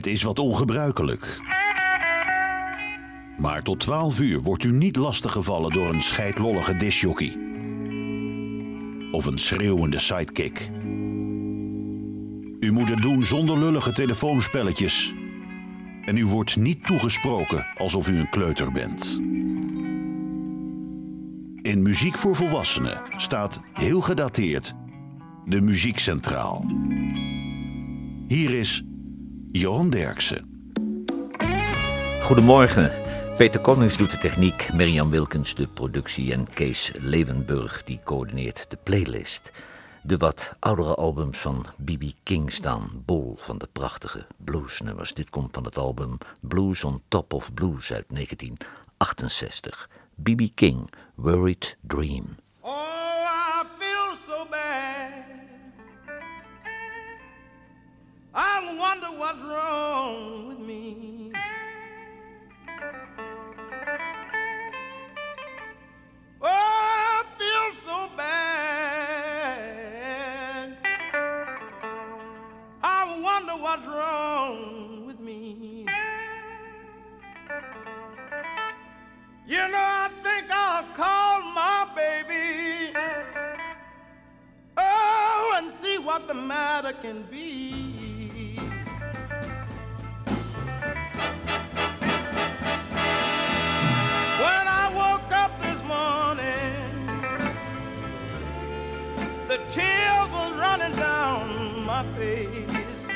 Het is wat ongebruikelijk. Maar tot 12 uur wordt u niet lastiggevallen door een scheidlollige disjockey. Of een schreeuwende sidekick. U moet het doen zonder lullige telefoonspelletjes. En u wordt niet toegesproken alsof u een kleuter bent. In Muziek voor Volwassenen staat heel gedateerd de muziek centraal. Hier is Johan Derksen. Goedemorgen. Peter Konings doet de techniek, Mirjam Wilkens de productie en Kees Levenburg die coördineert de playlist. De wat oudere albums van B.B. King staan bol van de prachtige bluesnummers. Dit komt van het album Blues on Top of Blues uit 1968. B.B. King, Worried Dream. I wonder what's wrong with me. Oh, I feel so bad. I wonder what's wrong with me. You know, I think I'll call my baby. Oh, and see what the matter can be. Tears was running down my face.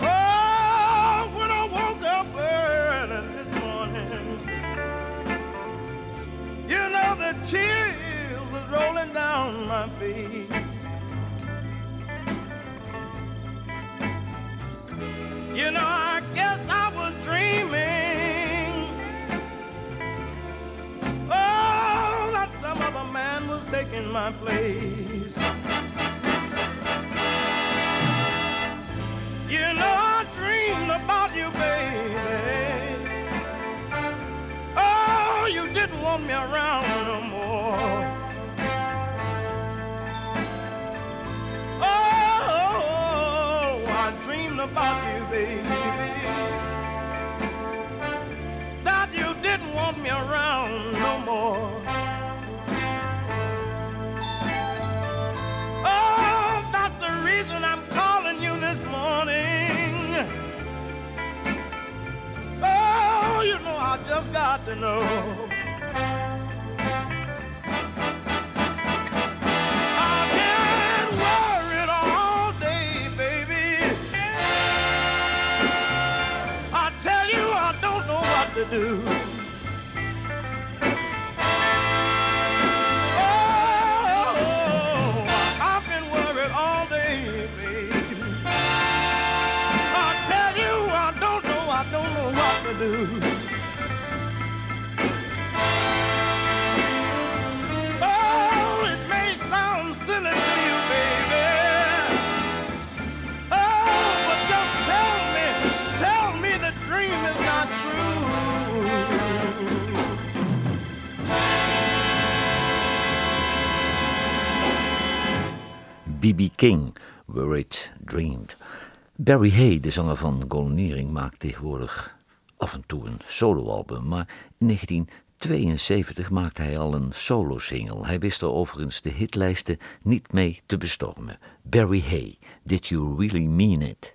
Oh, when I woke up early this morning, you know the tears was rolling down my face. You know, taking my place. You know, I dreamed about you, baby. Oh, you didn't want me around no more. Oh, I dreamed about you, baby. Got to know. B.B. King, Worried Dreamed. Barry Hay, de zanger van Golden Earring, maakt tegenwoordig af en toe een soloalbum. Maar in 1972 maakte hij al een solo-single. Hij wist er overigens de hitlijsten niet mee te bestormen. Barry Hay, Did You Really Mean It?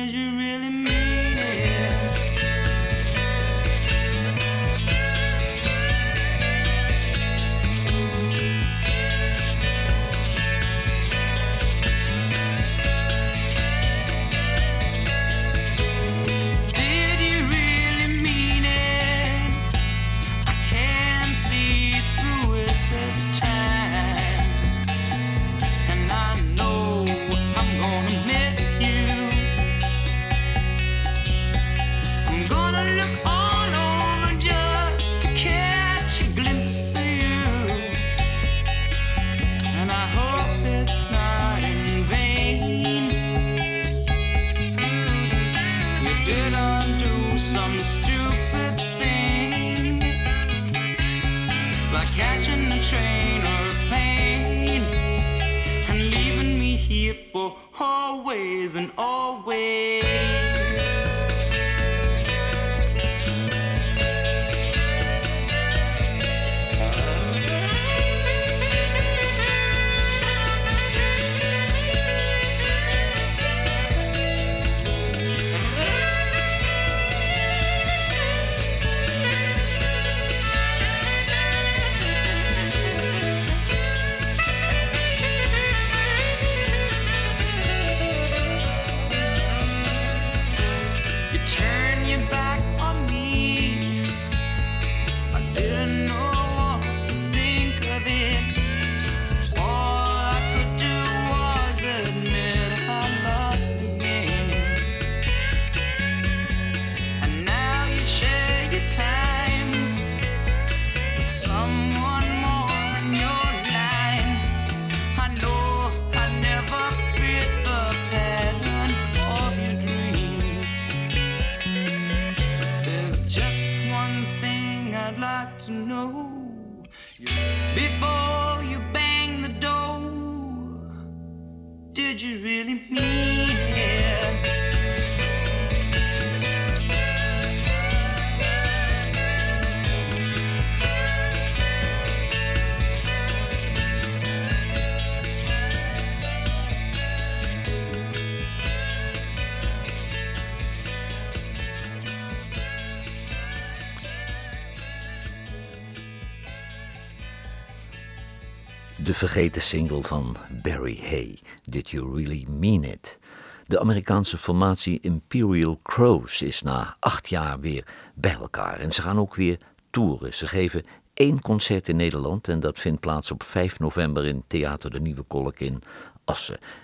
vergeten single van Barry Hay, Did You Really Mean It? De Amerikaanse formatie Imperial Crows is na acht jaar weer bij elkaar en ze gaan ook weer toeren. Ze geven één concert in Nederland en dat vindt plaats op 5 november in Theater de Nieuwe Kolk in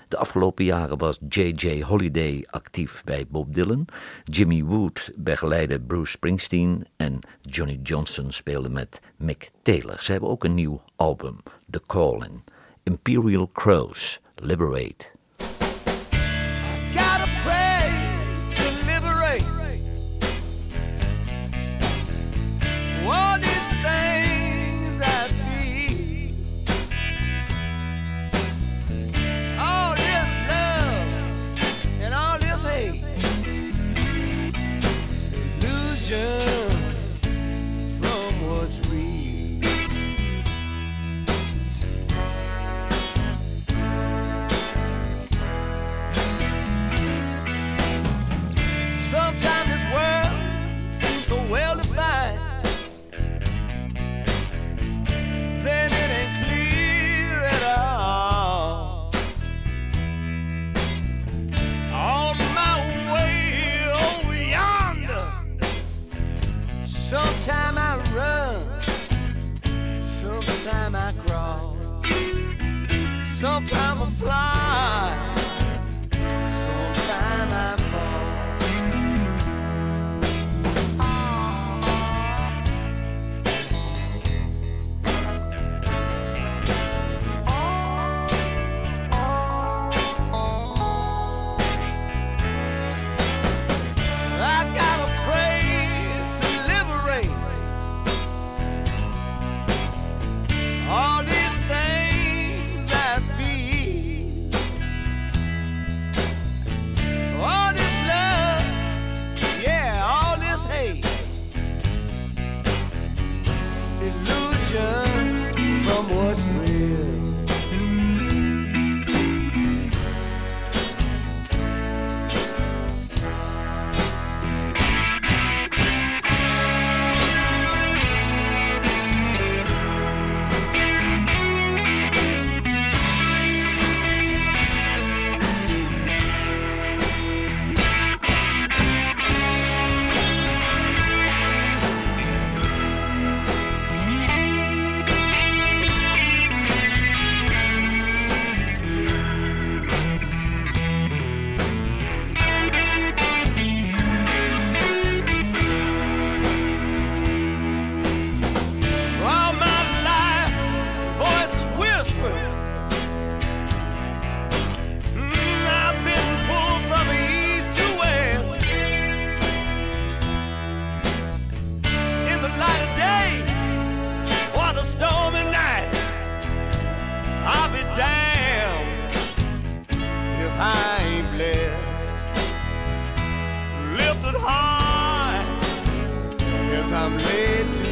de afgelopen jaren was J.J. Holiday actief bij Bob Dylan. Jimmy Wood begeleidde Bruce Springsteen. En Johnny Johnson speelde met Mick Taylor. Ze hebben ook een nieuw album, The Calling. Imperial Crows, Liberate. love time will fly. 'Cause I'm laid to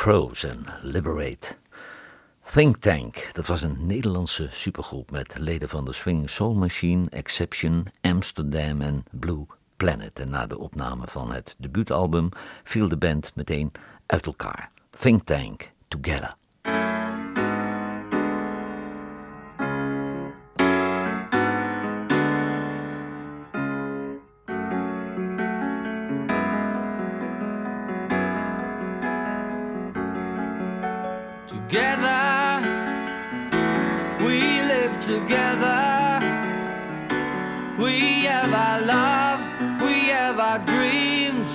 Crows en Liberate. Think Tank, dat was een Nederlandse supergroep met leden van de Swinging Soul Machine, Exception, Amsterdam en Blue Planet. En na de opname van het debuutalbum viel de band meteen uit elkaar. Think Tank, Together. We have our love, we have our dreams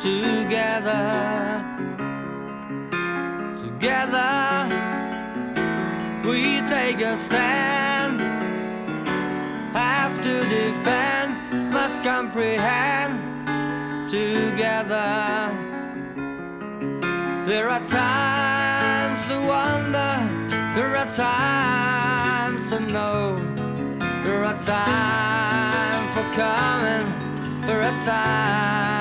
together. Together, we take a stand. Have to defend, must comprehend. Together, there are times to wonder, there are times to know, there are times coming for a time.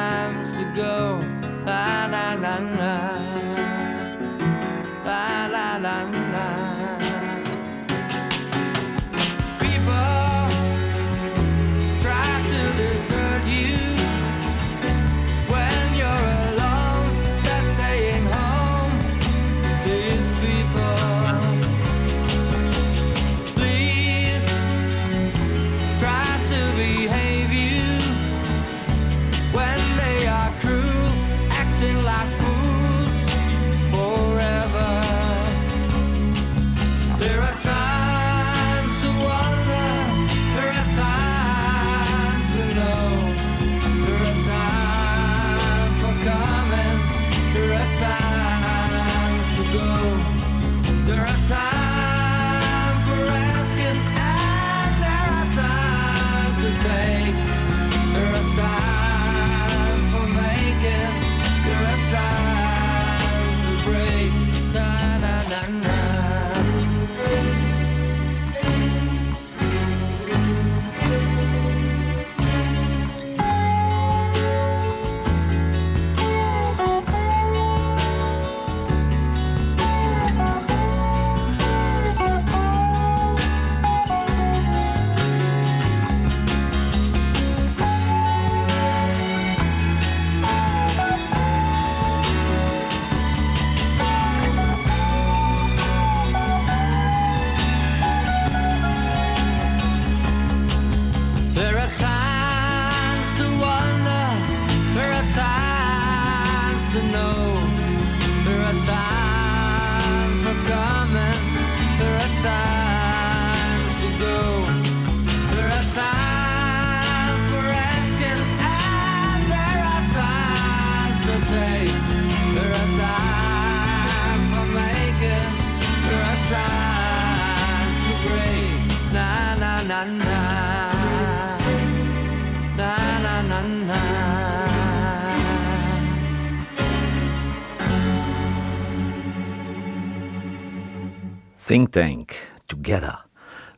Think Tank, Together.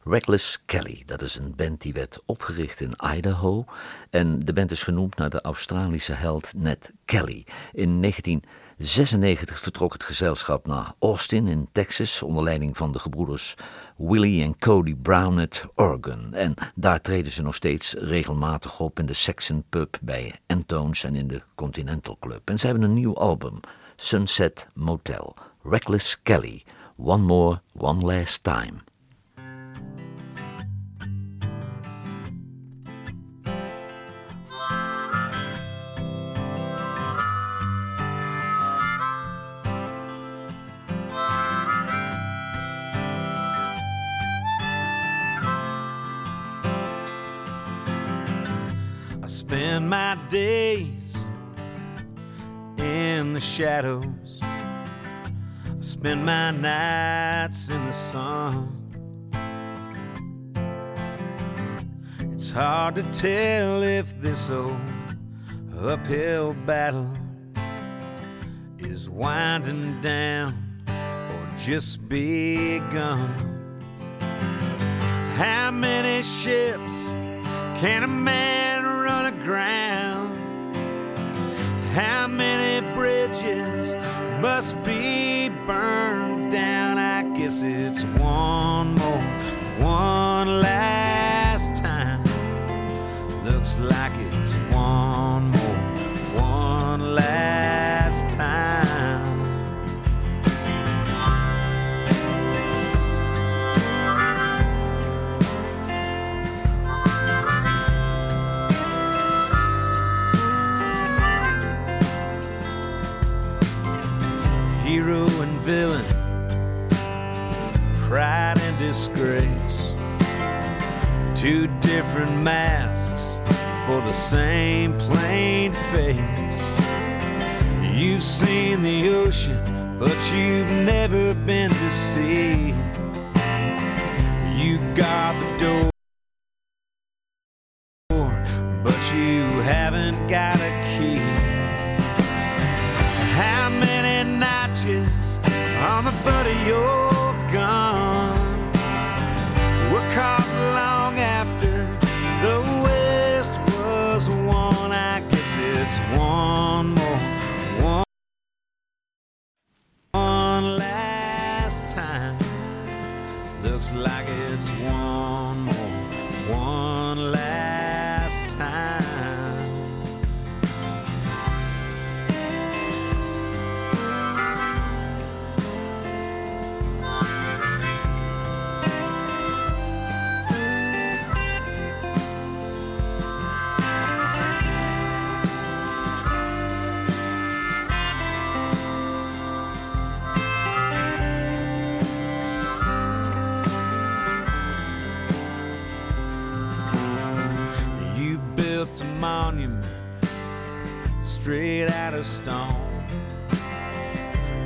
Reckless Kelly, dat is een band die werd opgericht in Idaho. En de band is genoemd naar de Australische held Ned Kelly. In 1996 vertrok het gezelschap naar Austin in Texas onder leiding van de gebroeders Willie en Cody Brown uit Oregon. En daar treden ze nog steeds regelmatig op in de Saxon Pub bij Antones en in de Continental Club. En ze hebben een nieuw album, Sunset Motel. Reckless Kelly, One More, One Last Time. I spend my days in the shadows. Spend my nights in the sun. It's hard to tell if this old uphill battle is winding down or just begun. How many ships can a man run aground? How many bridges must be burned down? I guess it's one more, one last time. Looks like it's one more, hero and villain, pride and disgrace. Two different masks for the same plain face. You've seen the ocean, but you've never been to sea. You got the door,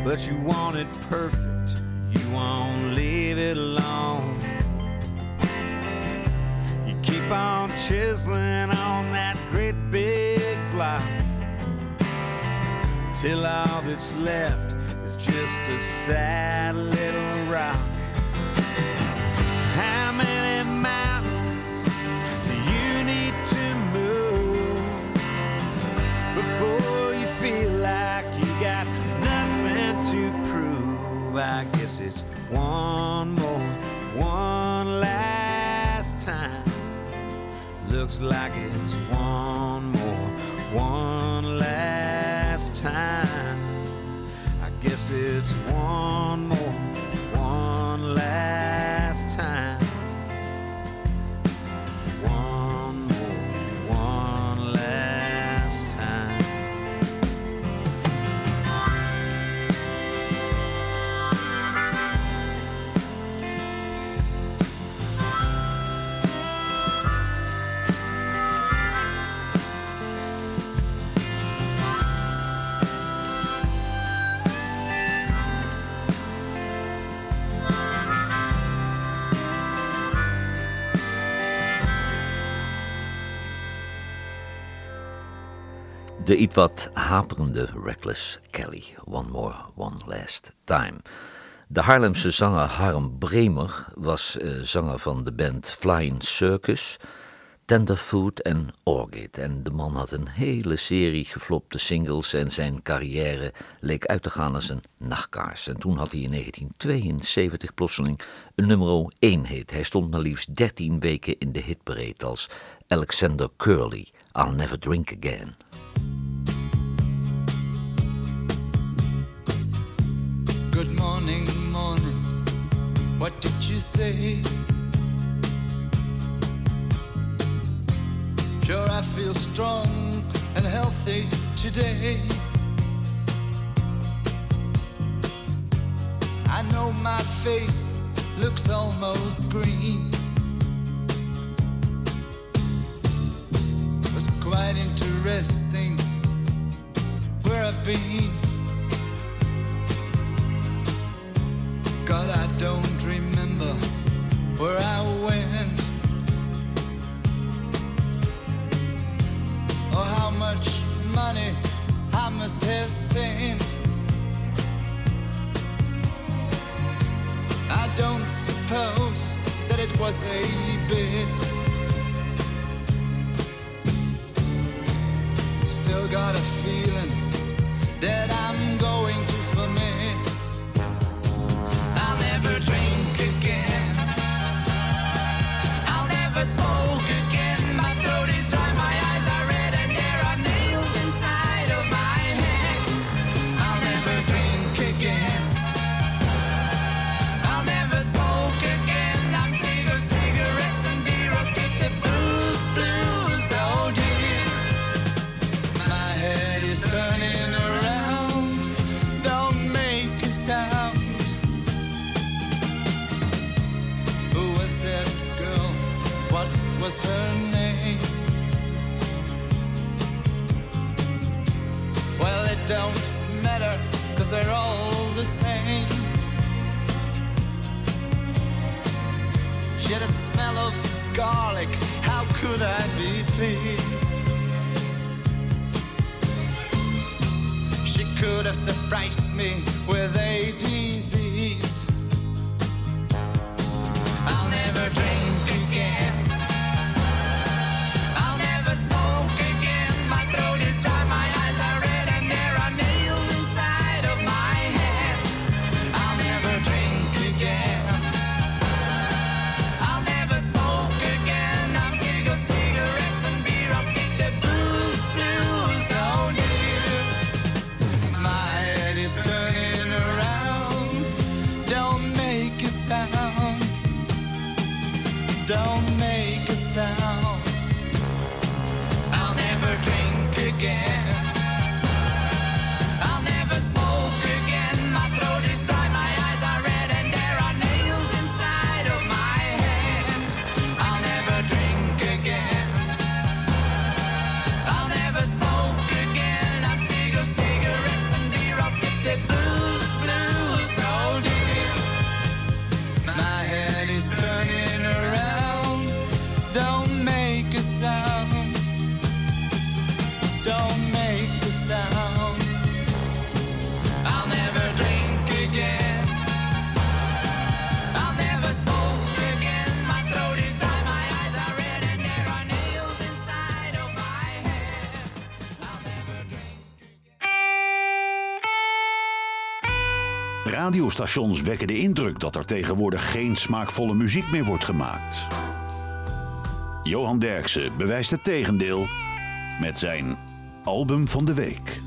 But you want it perfect, you won't leave it alone. You keep on chiseling on that great big block till all that's left is just a sad little rock. I guess it's one more, one last time. Looks like it's one more, one last time. I guess it's one more, De iets wat haperende Reckless Kelly, One More, One Last Time. De Haarlemse zanger Harm Bremer was eh, zanger van de band Flying Circus, Tenderfoot en Orchid. En de man had een hele serie geflopte singles en zijn carrière leek uit te gaan als een nachtkaars. En toen had hij in 1972 plotseling een nummer 1 hit. Hij stond maar liefst 13 weken in de hitparade als Alexander Curly, I'll Never Drink Again. Good morning, morning. What did you say? Sure, I feel strong and healthy today. I know my face looks almost green. Was quite interesting where I've been. God, I don't remember where I went or how much money I must have spent. I don't suppose that it was a bit. Still got a feeling again. Radiostations wekken de indruk dat er tegenwoordig geen smaakvolle muziek meer wordt gemaakt. Johan Derksen bewijst het tegendeel met zijn album van de week.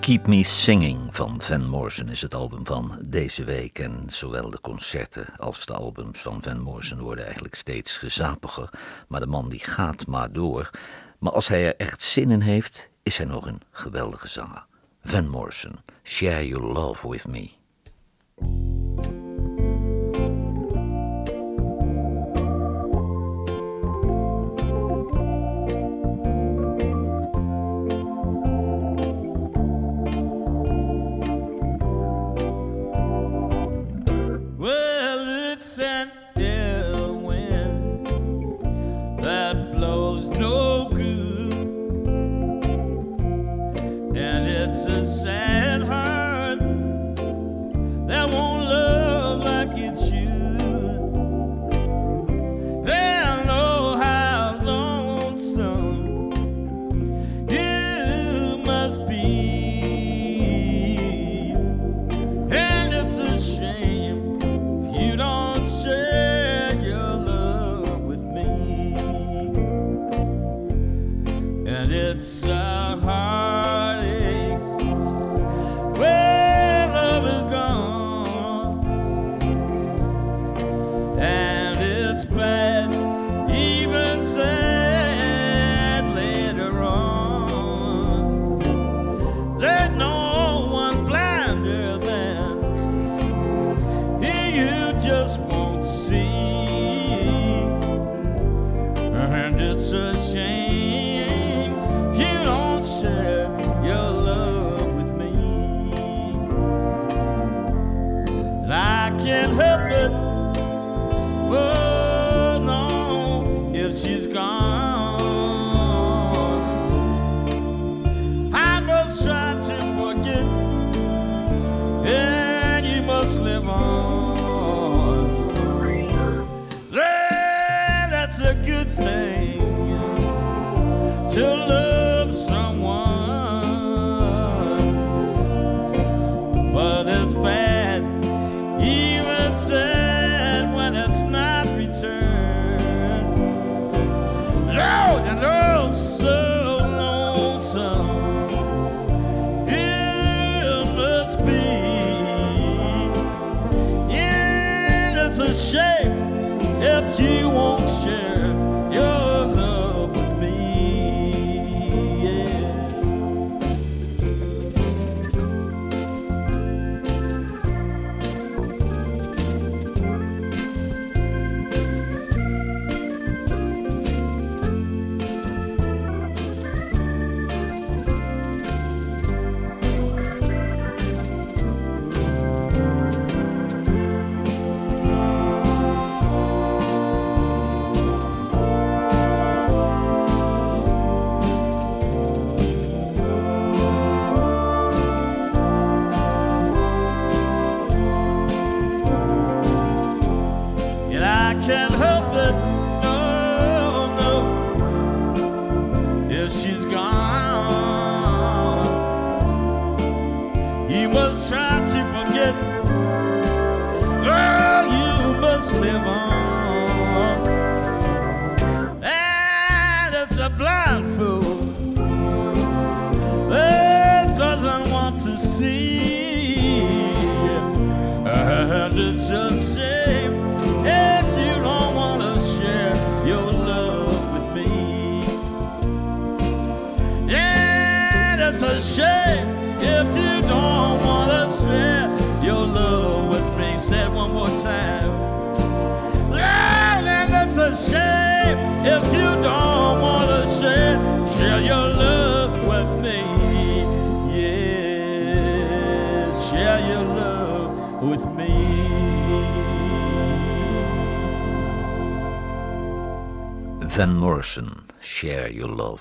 Keep Me Singing van Van Morrison is het album van deze week. En zowel de concerten als de albums van Van Morrison worden eigenlijk steeds gezapiger. Maar de man die gaat maar door. Maar als hij er echt zin in heeft, is hij nog een geweldige zanger. Van Morrison, Share Your Love With Me.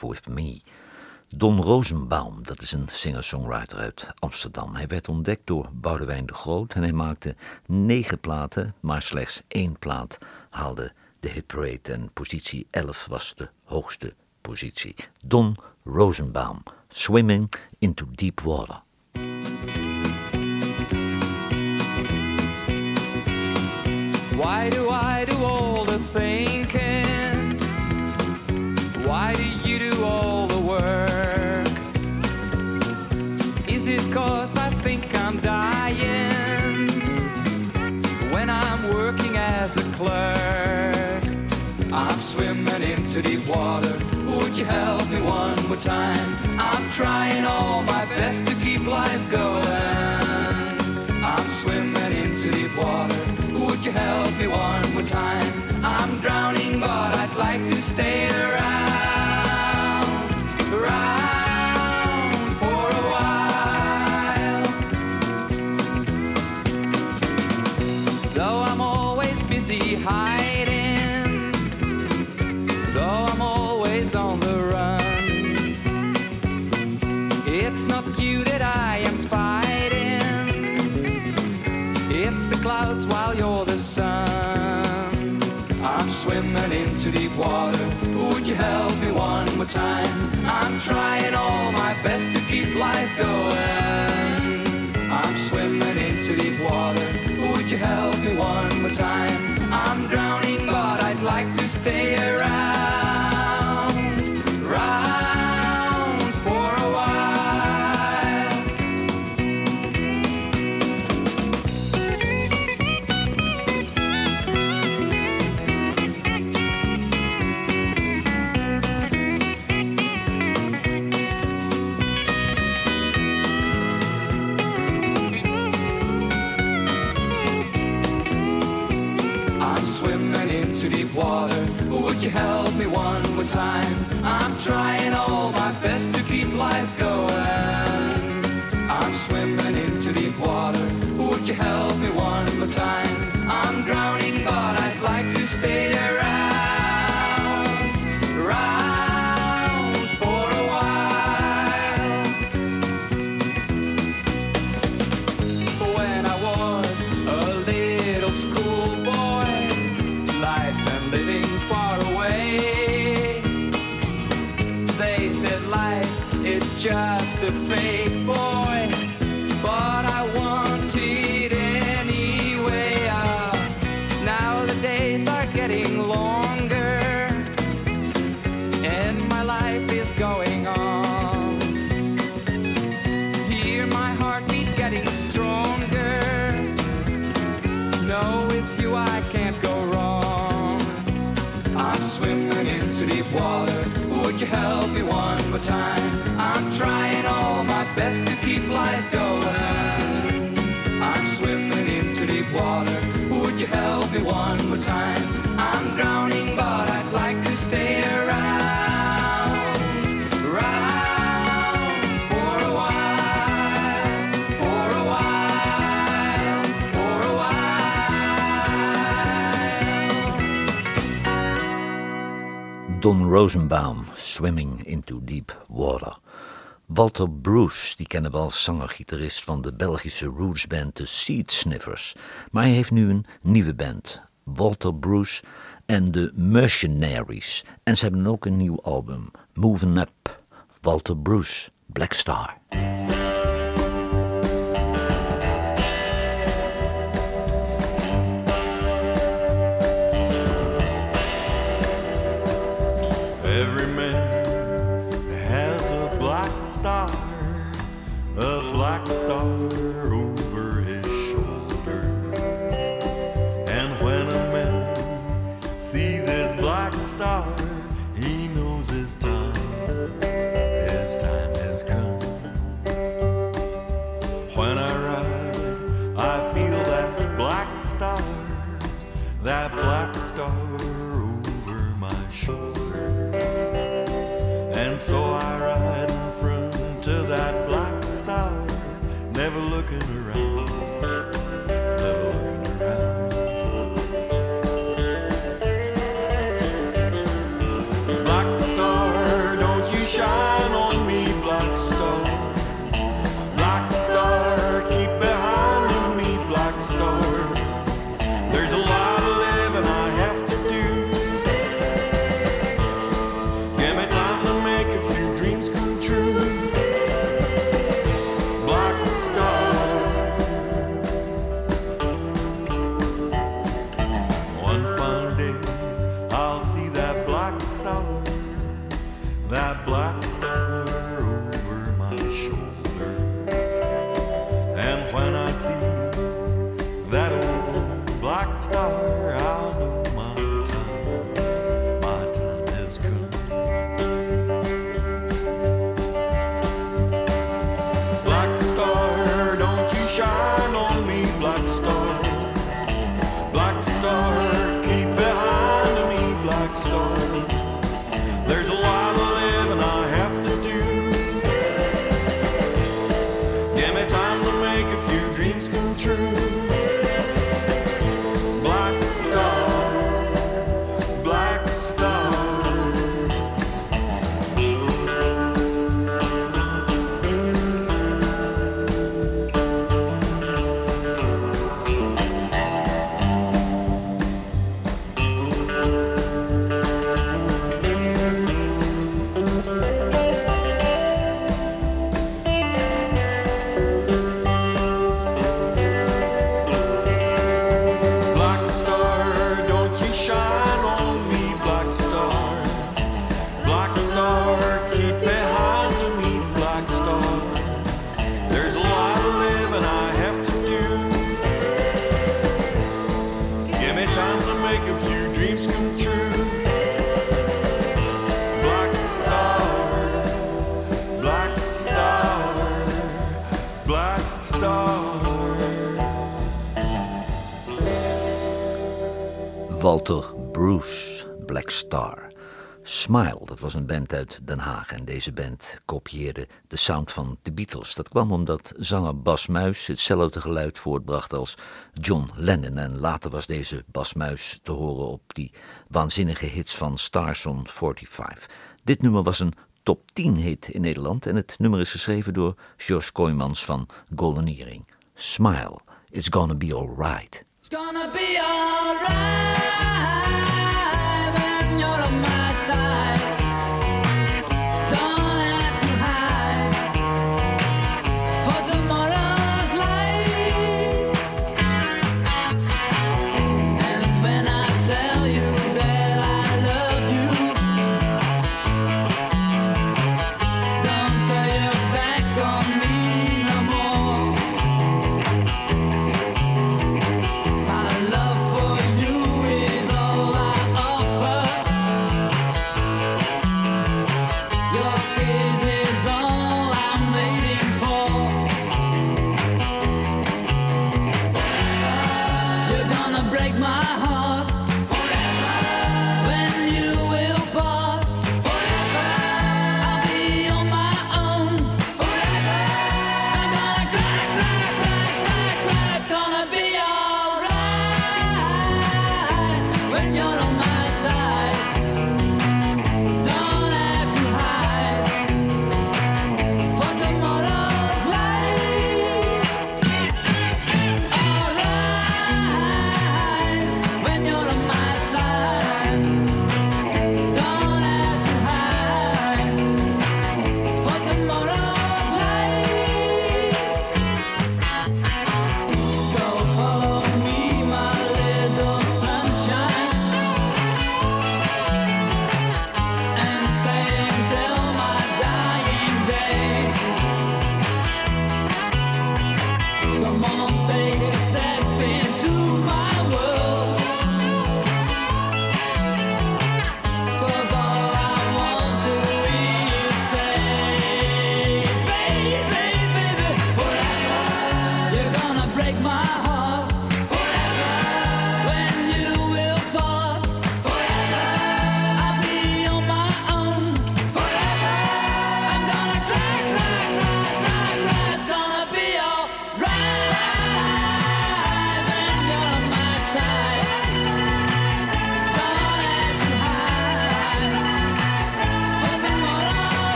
With Me. Don Rosenbaum, dat is een singer-songwriter uit Amsterdam. Hij werd ontdekt door Boudewijn de Groot en hij maakte negen platen, maar slechts één plaat haalde de hitparade en positie 11 was de hoogste positie. Don Rosenbaum, Swimming into Deep Water. Why do I do all the things? Into deep water. Would you help me one more time? I'm trying all my best to keep life going. I'm swimming into deep water. Would you help me one more time? I'm drowning, but I'd like to stay around, water. Would you help me one more time? I'm trying all my best to keep life going. I'm swimming into deep water. Would you help me one more time? I'm drowning, but I'd like to stay around, keep life going. I'm swimming into deep water. Would you help me one more time? I'm drowning, but I'd like to stay around, around for a while, for a while, for a while. Don Rosenbaum, Swimming into Deep Water. Walter Bruce, die kennen we als zanger-gitarist van de Belgische rootsband The Seed Sniffers. Maar hij heeft nu een nieuwe band, Walter Bruce en de Mercenaries. En ze hebben ook een nieuw album, Moving Up. Walter Bruce, Black Star. Never looking around, Den Haag. En deze band kopieerde de sound van de Beatles. Dat kwam omdat zanger Bas Muis hetzelfde geluid voortbracht als John Lennon. En later was deze Bas Muis te horen op die waanzinnige hits van Stars on 45. Dit nummer was een top 10 hit in Nederland. En het nummer is geschreven door George Kooijmans van Golden Smile, it's gonna be. It's gonna be alright.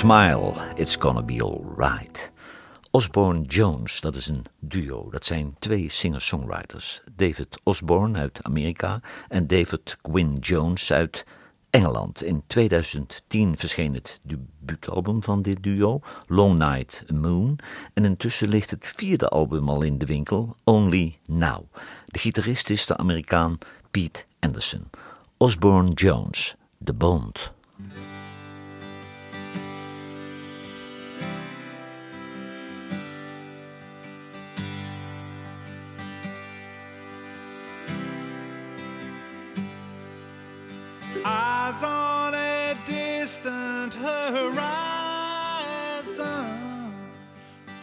Smile, It's Gonna Be Alright. Osborne Jones, dat is een duo. Dat zijn twee singer-songwriters. David Osborne uit Amerika en David Gwynne Jones uit Engeland. In 2010 verscheen het debuutalbum van dit duo, Long Night Moon. En intussen ligt het vierde album al in de winkel, Only Now. De gitarist is de Amerikaan Pete Anderson. Osborne Jones, de Bond. distant horizon,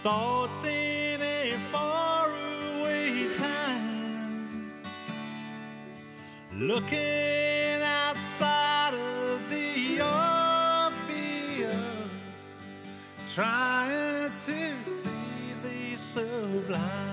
thoughts in a faraway time, looking outside of the obvious, trying to see the sublime.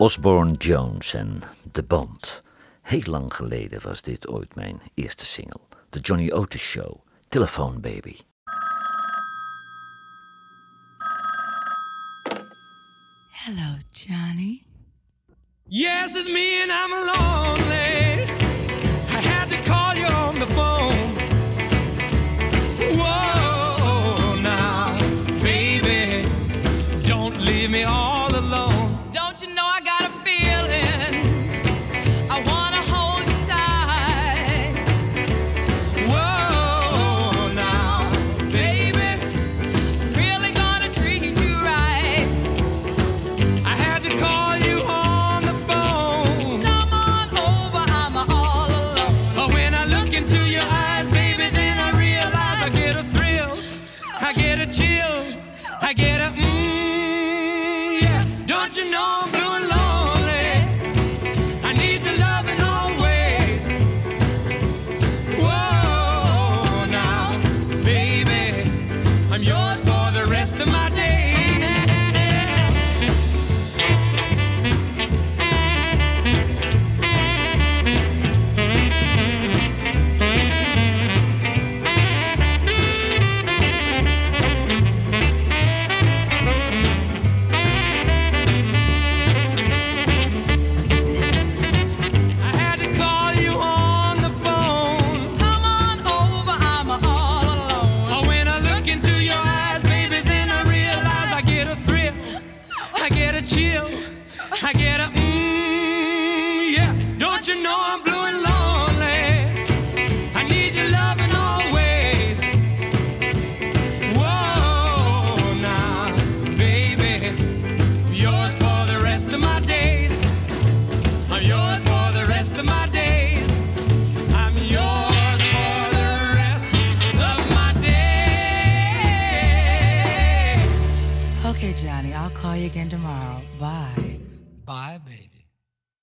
Osborne Jones en The Bond. Heel lang geleden was dit ooit mijn eerste single. The Johnny Otis Show, Telephone Baby. Hello, Johnny. Yes, it's me and I'm lonely. I had to call you on the phone.